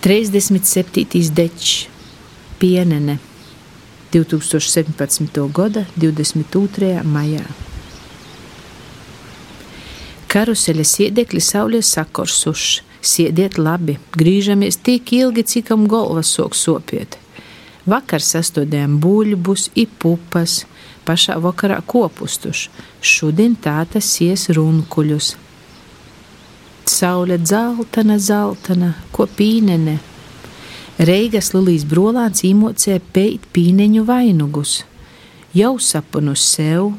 37. dečs, pienene 2017. gada 22. maijā. Karuseļa sēdekļi saulē sakorsuši, sēdiet labi, grīžamies tik ilgi, cikam galva sok sopiet. Vakar sastādījām buļbuļus, ipupas, pašā vakarā kopustuši, šodien tāta sies runkuļus saule dzeltena, zeltena, ko pīnene. Reigas Lilijas brolāns īmocē peit pīneņu vainugus, jau sapunu sev,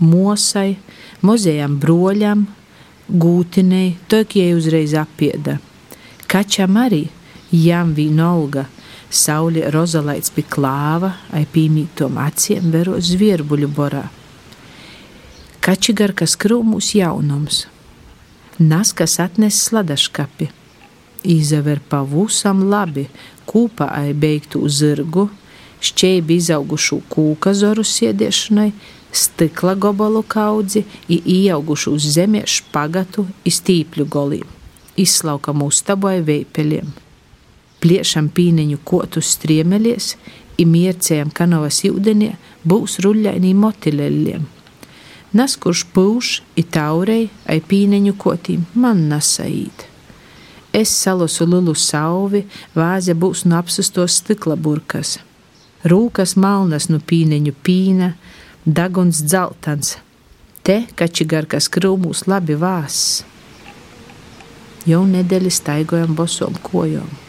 mosai, mozējam broļam, gūtinei, tokie uzreiz apieda. Kačam arī, jām vienalga, saule rozalaits pie klāva, ai pīmītom aciem vero zvierbuļu borā. Kačigar, kas krūmus jaunums, Nas, kas atnes sladaškapi, izaver pavusam labi, kūpa ai beigtu zirgu, šķēbi izaugušu kūka zoru siediešanai, stikla gobalu kaudzi, ieaugušu uz zemē špagatu, iztīpļu golī, izslaukam uztaboja veipeļiem. Pliešam pīneņu kotu striemeļies, imiercējam kanovas ūdenī, būs ruļļainī motileļiem Nas, kurš pūš, ir taurei, ai pīneņu kotīm, man nesaīt. Es salosu lielu sauvi, vāze būs no apsastos stikla burkas. Rūkas malnas no pīneņu pīna, daguns dzeltans. Te kačigarkas krūmūs labi vāss. Jau nedēļas staigojam bosom kojom.